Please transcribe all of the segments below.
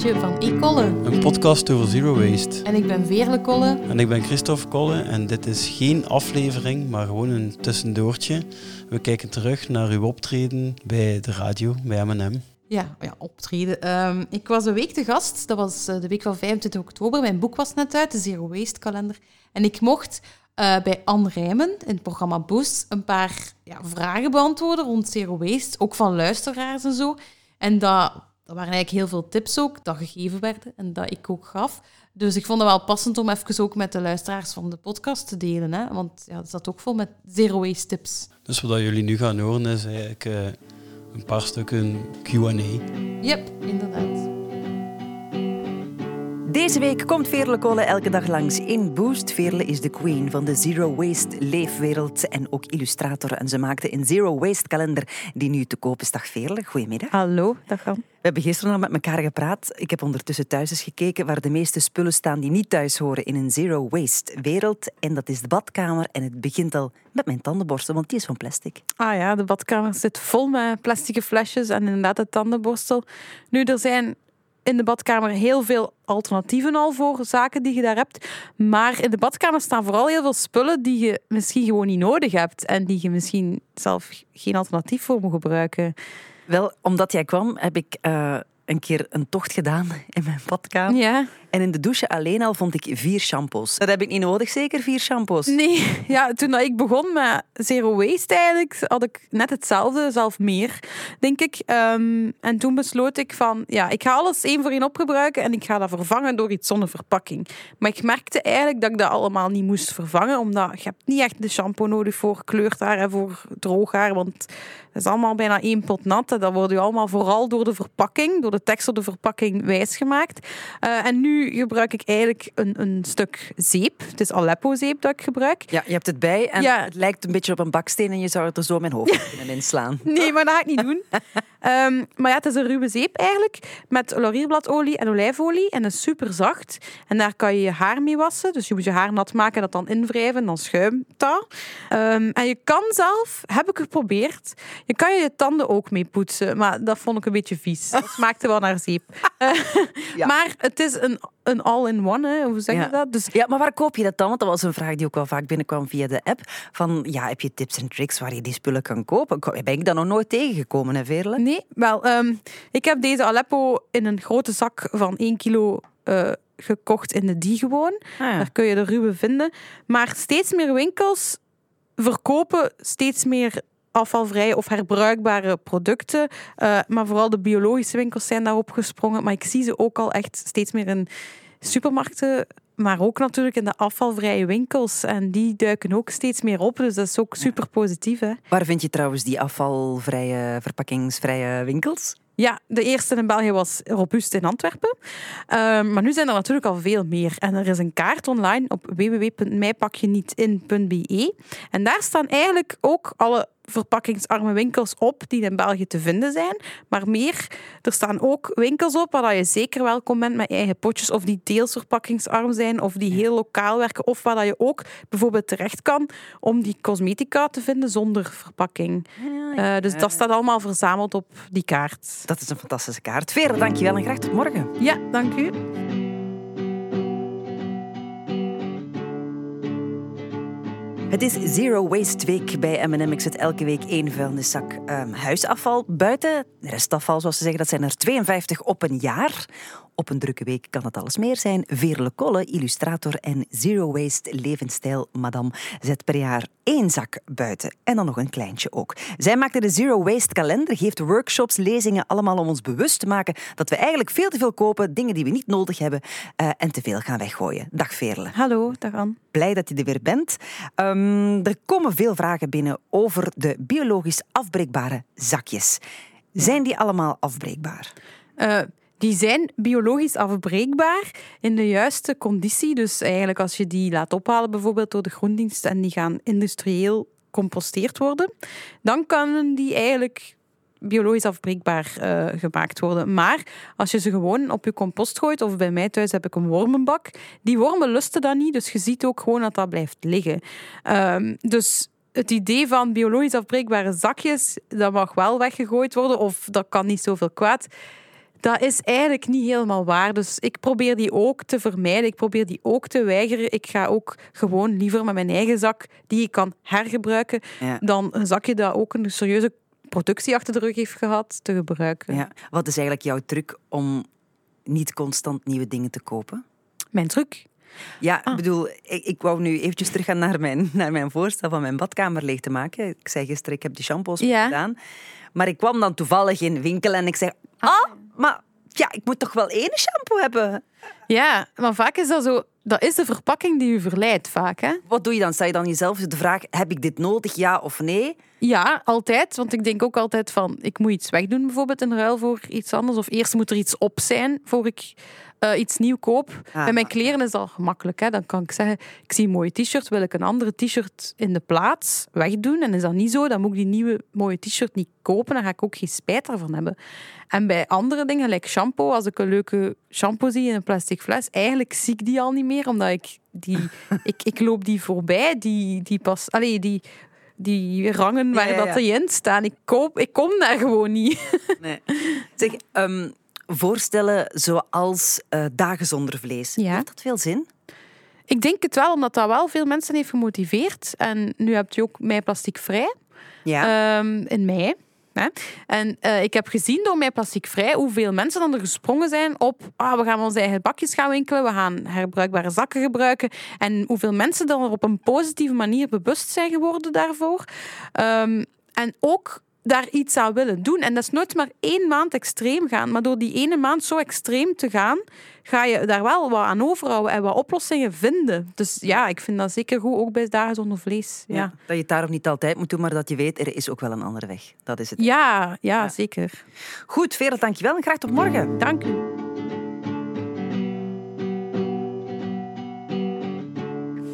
van E-Kolle. Een podcast over zero waste. En ik ben Veerle Kolle. En ik ben Christophe Kolle en dit is geen aflevering, maar gewoon een tussendoortje. We kijken terug naar uw optreden bij de radio, bij M&M. Ja, ja optreden. Ehm, ik was een week te gast. Dat was eh, de week van 25 oktober. Mijn boek was net uit, de Zero Waste kalender. En ik mocht uh, bij Anne Rijmen in het programma Boost een paar ja, vragen beantwoorden rond Zero Waste. Ook van luisteraars en zo. En dat er waren eigenlijk heel veel tips ook dat gegeven werden en dat ik ook gaf. Dus ik vond het wel passend om even ook met de luisteraars van de podcast te delen. Hè? Want ja, het zat ook vol met zero waste tips. Dus wat jullie nu gaan horen is eigenlijk uh, een paar stukken Q&A. Yep, inderdaad. Deze week komt Veerle Kolen elke dag langs in Boost. Veerle is de queen van de Zero Waste leefwereld en ook illustrator. En ze maakte een Zero Waste kalender die nu te koop is. Dag Veerle, goedemiddag. Hallo, dag Anne. We hebben gisteren al met elkaar gepraat. Ik heb ondertussen thuis eens gekeken waar de meeste spullen staan die niet thuis horen in een Zero Waste wereld. En dat is de badkamer. En het begint al met mijn tandenborstel, want die is van plastic. Ah ja, de badkamer zit vol met plastic flesjes en inderdaad de tandenborstel. Nu, er zijn in de badkamer heel veel alternatieven al voor zaken die je daar hebt. Maar in de badkamer staan vooral heel veel spullen die je misschien gewoon niet nodig hebt. En die je misschien zelf geen alternatief voor moet gebruiken. Wel, omdat jij kwam, heb ik uh, een keer een tocht gedaan in mijn badkamer. Ja. En in de douche alleen al vond ik vier shampoos. Dat heb ik niet nodig, zeker vier shampoos? Nee, ja, toen ik begon met zero waste eigenlijk, had ik net hetzelfde, zelf meer, denk ik. Ehm, en toen besloot ik van, ja, ik ga alles één voor één opgebruiken en ik ga dat vervangen door iets zonder verpakking. Maar ik merkte eigenlijk dat ik dat allemaal niet moest vervangen, omdat je hebt niet echt de shampoo nodig voor kleurthaar en voor droog haar, want het is allemaal bijna één pot nat. Dat wordt u allemaal vooral door de verpakking, door de tekst op de verpakking wijsgemaakt. Uh, en nu gebruik ik eigenlijk een, een stuk zeep. Het is Aleppo-zeep dat ik gebruik. Ja, je hebt het bij en ja. het lijkt een beetje op een baksteen en je zou er zo mijn hoofd kunnen inslaan. Nee, maar dat ga ik niet doen. um, maar ja, het is een ruwe zeep eigenlijk, met laurierbladolie en olijfolie en is super zacht. En daar kan je je haar mee wassen. Dus je moet je haar nat maken, dat dan invrijven en dan schuimt dat. Um, en je kan zelf, heb ik geprobeerd, je kan je je tanden ook mee poetsen, maar dat vond ik een beetje vies. Dat smaakte wel naar zeep. ja. Maar het is een een all-in-one, hoe zeg je dat? Dus... Ja, maar waar koop je dat dan? Want dat was een vraag die ook wel vaak binnenkwam via de app. Van, ja, heb je tips en tricks waar je die spullen kan kopen? Ben ik dat nog nooit tegengekomen, hè, Veerle? Nee, wel, um, ik heb deze Aleppo in een grote zak van 1 kilo uh, gekocht in de Die gewoon. Ah, ja. Daar kun je de ruwe vinden. Maar steeds meer winkels verkopen steeds meer afvalvrije of herbruikbare producten. Uh, maar vooral de biologische winkels zijn daarop gesprongen. Maar ik zie ze ook al echt steeds meer in supermarkten. Maar ook natuurlijk in de afvalvrije winkels. En die duiken ook steeds meer op. Dus dat is ook super positief. Hè? Waar vind je trouwens die afvalvrije, verpakkingsvrije winkels? Ja, de eerste in België was Robust in Antwerpen. Um, maar nu zijn er natuurlijk al veel meer. En er is een kaart online op www.mijpakjenietin.be. En daar staan eigenlijk ook alle verpakkingsarme winkels op die in België te vinden zijn. Maar meer, er staan ook winkels op waar je zeker welkom bent met eigen potjes of die deels verpakkingsarm zijn of die heel lokaal werken of waar je ook bijvoorbeeld terecht kan om die cosmetica te vinden zonder verpakking. Uh, dus dat staat allemaal verzameld op die kaart. Dat is een fantastische kaart. Vera, dankjewel en graag tot morgen. Ja, dank u. Het is Zero Waste Week bij M&M. Ik zet elke week één vuilniszak um, huisafval buiten. Restafval, zoals ze zeggen, dat zijn er 52 op een jaar. Op een drukke week kan het alles meer zijn. Veerle Kolle, illustrator en Zero Waste levensstijl madame, zet per jaar één zak buiten. En dan nog een kleintje ook. Zij maakte de Zero Waste kalender, geeft workshops, lezingen, allemaal om ons bewust te maken dat we eigenlijk veel te veel kopen, dingen die we niet nodig hebben uh, en te veel gaan weggooien. Dag Veerle. Hallo, dag Anne. Blij dat je er weer bent. Um, er komen veel vragen binnen over de biologisch afbreekbare zakjes. Zijn die allemaal afbreekbaar? Uh, die zijn biologisch afbreekbaar in de juiste conditie. Dus eigenlijk als je die laat ophalen bijvoorbeeld door de groendienst en die gaan industrieel composteerd worden, dan kunnen die eigenlijk biologisch afbreekbaar uh, gemaakt worden. Maar als je ze gewoon op je compost gooit, of bij mij thuis heb ik een wormenbak, die wormen lusten dat niet, dus je ziet ook gewoon dat dat blijft liggen. Um, dus het idee van biologisch afbreekbare zakjes, dat mag wel weggegooid worden, of dat kan niet zoveel kwaad Dat is eigenlijk niet helemaal waar. Dus ik probeer die ook te vermijden. Ik probeer die ook te weigeren. Ik ga ook gewoon liever met mijn eigen zak, die ik kan hergebruiken, Ja. dan een zakje dat ook een serieuze productie achter de rug heeft gehad, te gebruiken. Ja. Wat is eigenlijk jouw truc om niet constant nieuwe dingen te kopen? Mijn truc. Ja, Ah. ik bedoel, ik, ik wou nu eventjes teruggaan naar mijn, naar mijn voorstel van mijn badkamer leeg te maken. Ik zei gisteren, ik heb die shampoos Ja. gedaan. Maar ik kwam dan toevallig in de winkel en ik zei... Ah, maar ja, ik moet toch wel één shampoo hebben? Ja, maar vaak is dat zo... Dat is de verpakking die u verleidt, vaak. Hè? Wat doe je dan? Stel je dan jezelf de vraag, heb ik dit nodig, ja of nee? Ja, altijd. Want ik denk ook altijd van, ik moet iets wegdoen bijvoorbeeld in ruil voor iets anders. Of eerst moet er iets op zijn voor ik eh, iets nieuw koop. Ah, Bij mijn kleren is dat gemakkelijk. Hè? Dan kan ik zeggen, ik zie een mooie t-shirt, wil ik een andere t-shirt in de plaats wegdoen. En is dat niet zo, dan moet ik die nieuwe mooie t-shirt niet kopen. Dan ga ik ook geen spijt ervan hebben. En bij andere dingen, like shampoo, als ik een leuke shampoo zie in een plastic fles, eigenlijk zie ik die al niet meer, omdat ik die... ik, ik loop die voorbij, die, die pas... Allee, die die rangen waar Ja, ja, dat die in staan. Ik, koop, ik kom daar gewoon niet. Nee. Zeg, ehm, voorstellen zoals eh, dagen zonder vlees. Ja. Heeft dat veel zin? Ik denk het wel, omdat dat wel veel mensen heeft gemotiveerd. En nu hebt u ook Mij Plastic Vrij Ja. ehm, in mei. En eh, ik heb gezien door Mij Plastic Vrij hoeveel mensen dan er gesprongen zijn op ah, we gaan onze eigen bakjes gaan winkelen, we gaan herbruikbare zakken gebruiken. En hoeveel mensen dan er op een positieve manier bewust zijn geworden daarvoor. Ehm, en ook daar iets aan willen doen. En dat is nooit maar één maand extreem gaan. Maar door die ene maand zo extreem te gaan, ga je daar wel wat aan overhouden en wat oplossingen vinden. Dus ja, ik vind dat zeker goed, ook bij dagen zonder vlees. Ja, Ja, ja, Dat je het daarom niet altijd moet doen, maar dat je weet, er is ook wel een andere weg. Dat is het. ja, zeker. Goed, Veerle, dankjewel en graag tot morgen. Dank u.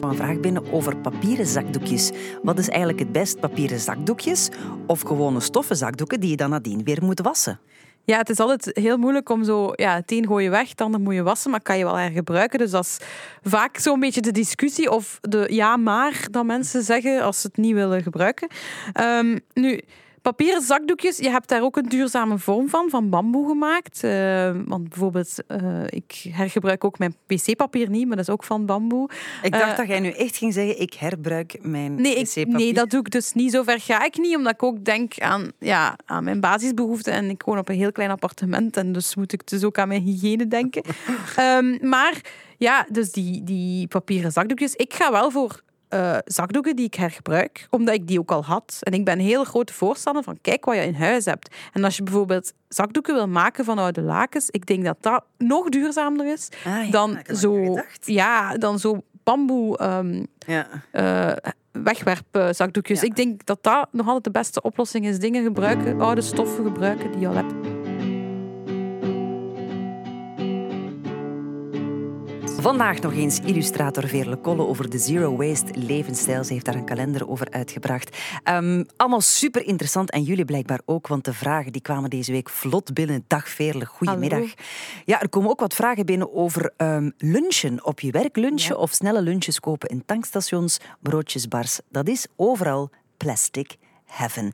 een vraag binnen over papieren zakdoekjes. Wat is eigenlijk het best, papieren zakdoekjes of gewone stoffen zakdoeken die je dan nadien weer moet wassen? Ja, het is altijd heel moeilijk om zo... Ja, het een gooi je weg, het ander moet je wassen, maar kan je wel hergebruiken. Dus dat is vaak zo'n beetje de discussie of de ja, maar dat mensen zeggen als ze het niet willen gebruiken. Ehm, nu... Papieren zakdoekjes, je hebt daar ook een duurzame vorm van, van bamboe gemaakt. Eh, want bijvoorbeeld, eh, ik hergebruik ook mijn wc-papier niet, maar dat is ook van bamboe. Ik dacht Eh, dat jij nu echt ging zeggen, ik herbruik mijn Nee, wc-papier. nee, dat doe ik dus niet. Zover ga ik niet, omdat ik ook denk aan, ja, aan mijn basisbehoeften. En ik woon op een heel klein appartement en dus moet ik dus ook aan mijn hygiëne denken. Ehm, maar ja, dus die, die papieren zakdoekjes. Ik ga wel voor eh, zakdoeken die ik hergebruik, omdat ik die ook al had. En ik ben een hele grote voorstander van kijk wat je in huis hebt. En als je bijvoorbeeld zakdoeken wil maken van oude lakens, ik denk dat dat nog duurzamer is Ah, ja, dan zo, ja, dan zo bamboe ehm, Ja. eh wegwerpzakdoekjes. Ja. Ik denk dat dat nog altijd de beste oplossing is. Dingen gebruiken, oude stoffen gebruiken die je al hebt. Vandaag nog eens illustrator Veerle Kolle over de Zero Waste levensstijl. Ze heeft daar een kalender over uitgebracht. Ehm, allemaal super interessant en jullie blijkbaar ook, want de vragen die kwamen deze week vlot binnen. Dag Veerle, goedemiddag. Hallo. Ja, er komen ook wat vragen binnen over ehm, lunchen. Op je werk lunchen of snelle lunches kopen in tankstations, broodjesbars. Dat is overal plastic heaven.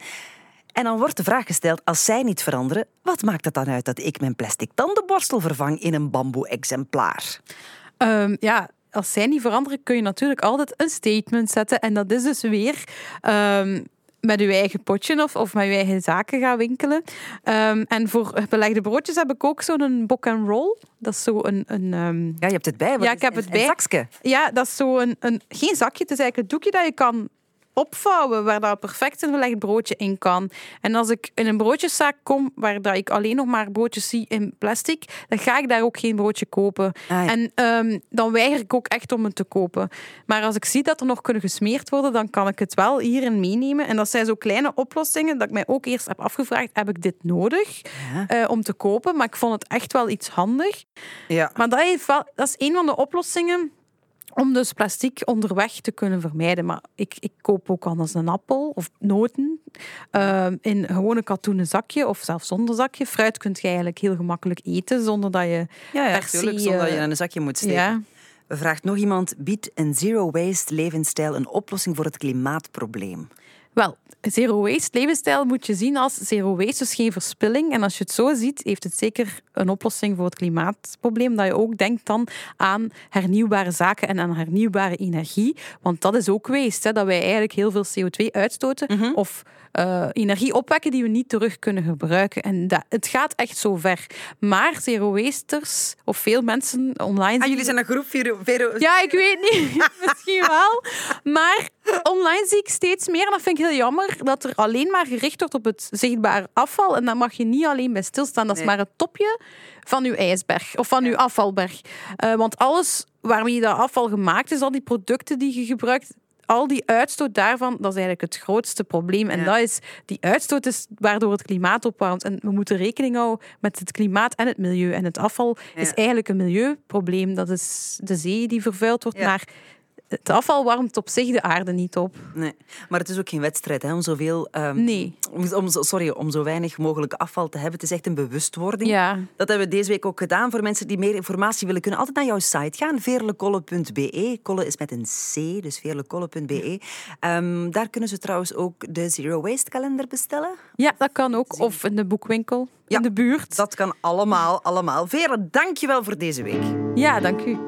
En dan wordt de vraag gesteld, als zij niet veranderen, wat maakt het dan uit dat ik mijn plastic tandenborstel vervang in een bamboe Ehm, ja, als zij niet veranderen, kun je natuurlijk altijd een statement zetten. En dat is dus weer ehm, met je eigen potje of, of met je eigen zaken gaan winkelen. Ehm, en voor belegde broodjes heb ik ook zo'n book and roll. Dat is zo een... een Ja, je hebt het bij. Wat Ja, ik heb een- het een bij. zakje. Ja, dat is zo een, een... Geen zakje, het is eigenlijk een doekje dat je kan opvouwen, waar dat perfect een belegd broodje in kan. En als ik in een broodjeszaak kom, waar dat ik alleen nog maar broodjes zie in plastic, dan ga ik daar ook geen broodje kopen. Ah, ja. En ehm, dan weiger ik ook echt om het te kopen. Maar als ik zie dat er nog kunnen gesmeerd worden, dan kan ik het wel hierin meenemen. En dat zijn zo kleine oplossingen dat ik mij ook eerst heb afgevraagd, heb ik dit nodig Ja. eh, om te kopen? Maar ik vond het echt wel iets handig. Ja. Maar dat, heeft wel, dat is een van de oplossingen om dus plastic onderweg te kunnen vermijden. Maar ik, ik koop ook anders een appel of noten ehm, in gewoon een katoenen zakje of zelfs zonder zakje. Fruit kun je eigenlijk heel gemakkelijk eten zonder dat je Ja, se, zonder dat je eh, in een zakje moet steken. Ja. Vraagt nog iemand, biedt een zero-waste levensstijl een oplossing voor het klimaatprobleem? Wel, zero waste levensstijl moet je zien als zero waste, dus geen verspilling. En als je het zo ziet, heeft het zeker een oplossing voor het klimaatprobleem. Dat je ook denkt dan aan hernieuwbare zaken en aan hernieuwbare energie. Want dat is ook waste, hè, dat wij eigenlijk heel veel CO2 uitstoten. Of uh, energie opwekken die we niet terug kunnen gebruiken. En dat, het gaat echt zo ver. Maar zero wasters, of veel mensen online... Ah, jullie zijn een groep zero... Ja, ik weet niet. Misschien wel. Maar online zie ik steeds meer, en dat vind ik heel jammer, dat er alleen maar gericht wordt op het zichtbare afval. En daar mag je niet alleen bij stilstaan. Dat is maar het topje van uw ijsberg of van uw afvalberg. Uh, want alles waarmee dat afval gemaakt is, al die producten die je gebruikt, al die uitstoot daarvan, dat is eigenlijk het grootste probleem. En dat is, die uitstoot is waardoor het klimaat opwarmt. En we moeten rekening houden met het klimaat en het milieu. En het afval is eigenlijk een milieuprobleem. Dat is de zee die vervuild wordt, ja. maar het afval warmt op zich de aarde niet op. Nee, maar het is ook geen wedstrijd hè, om zoveel... Um, nee. Om, sorry, om zo weinig mogelijk afval te hebben. Het is echt een bewustwording. Ja. Dat hebben we deze week ook gedaan. Voor mensen die meer informatie willen, kunnen altijd naar jouw site gaan. veerlekolle.be. Kolle is met een C, dus veerlekolle.be. Um, daar kunnen ze trouwens ook de Zero Waste kalender bestellen. Ja, dat kan ook. Of in de boekwinkel in de buurt. Dat kan allemaal, allemaal. Veerle, dank je wel voor deze week. Ja, dank u.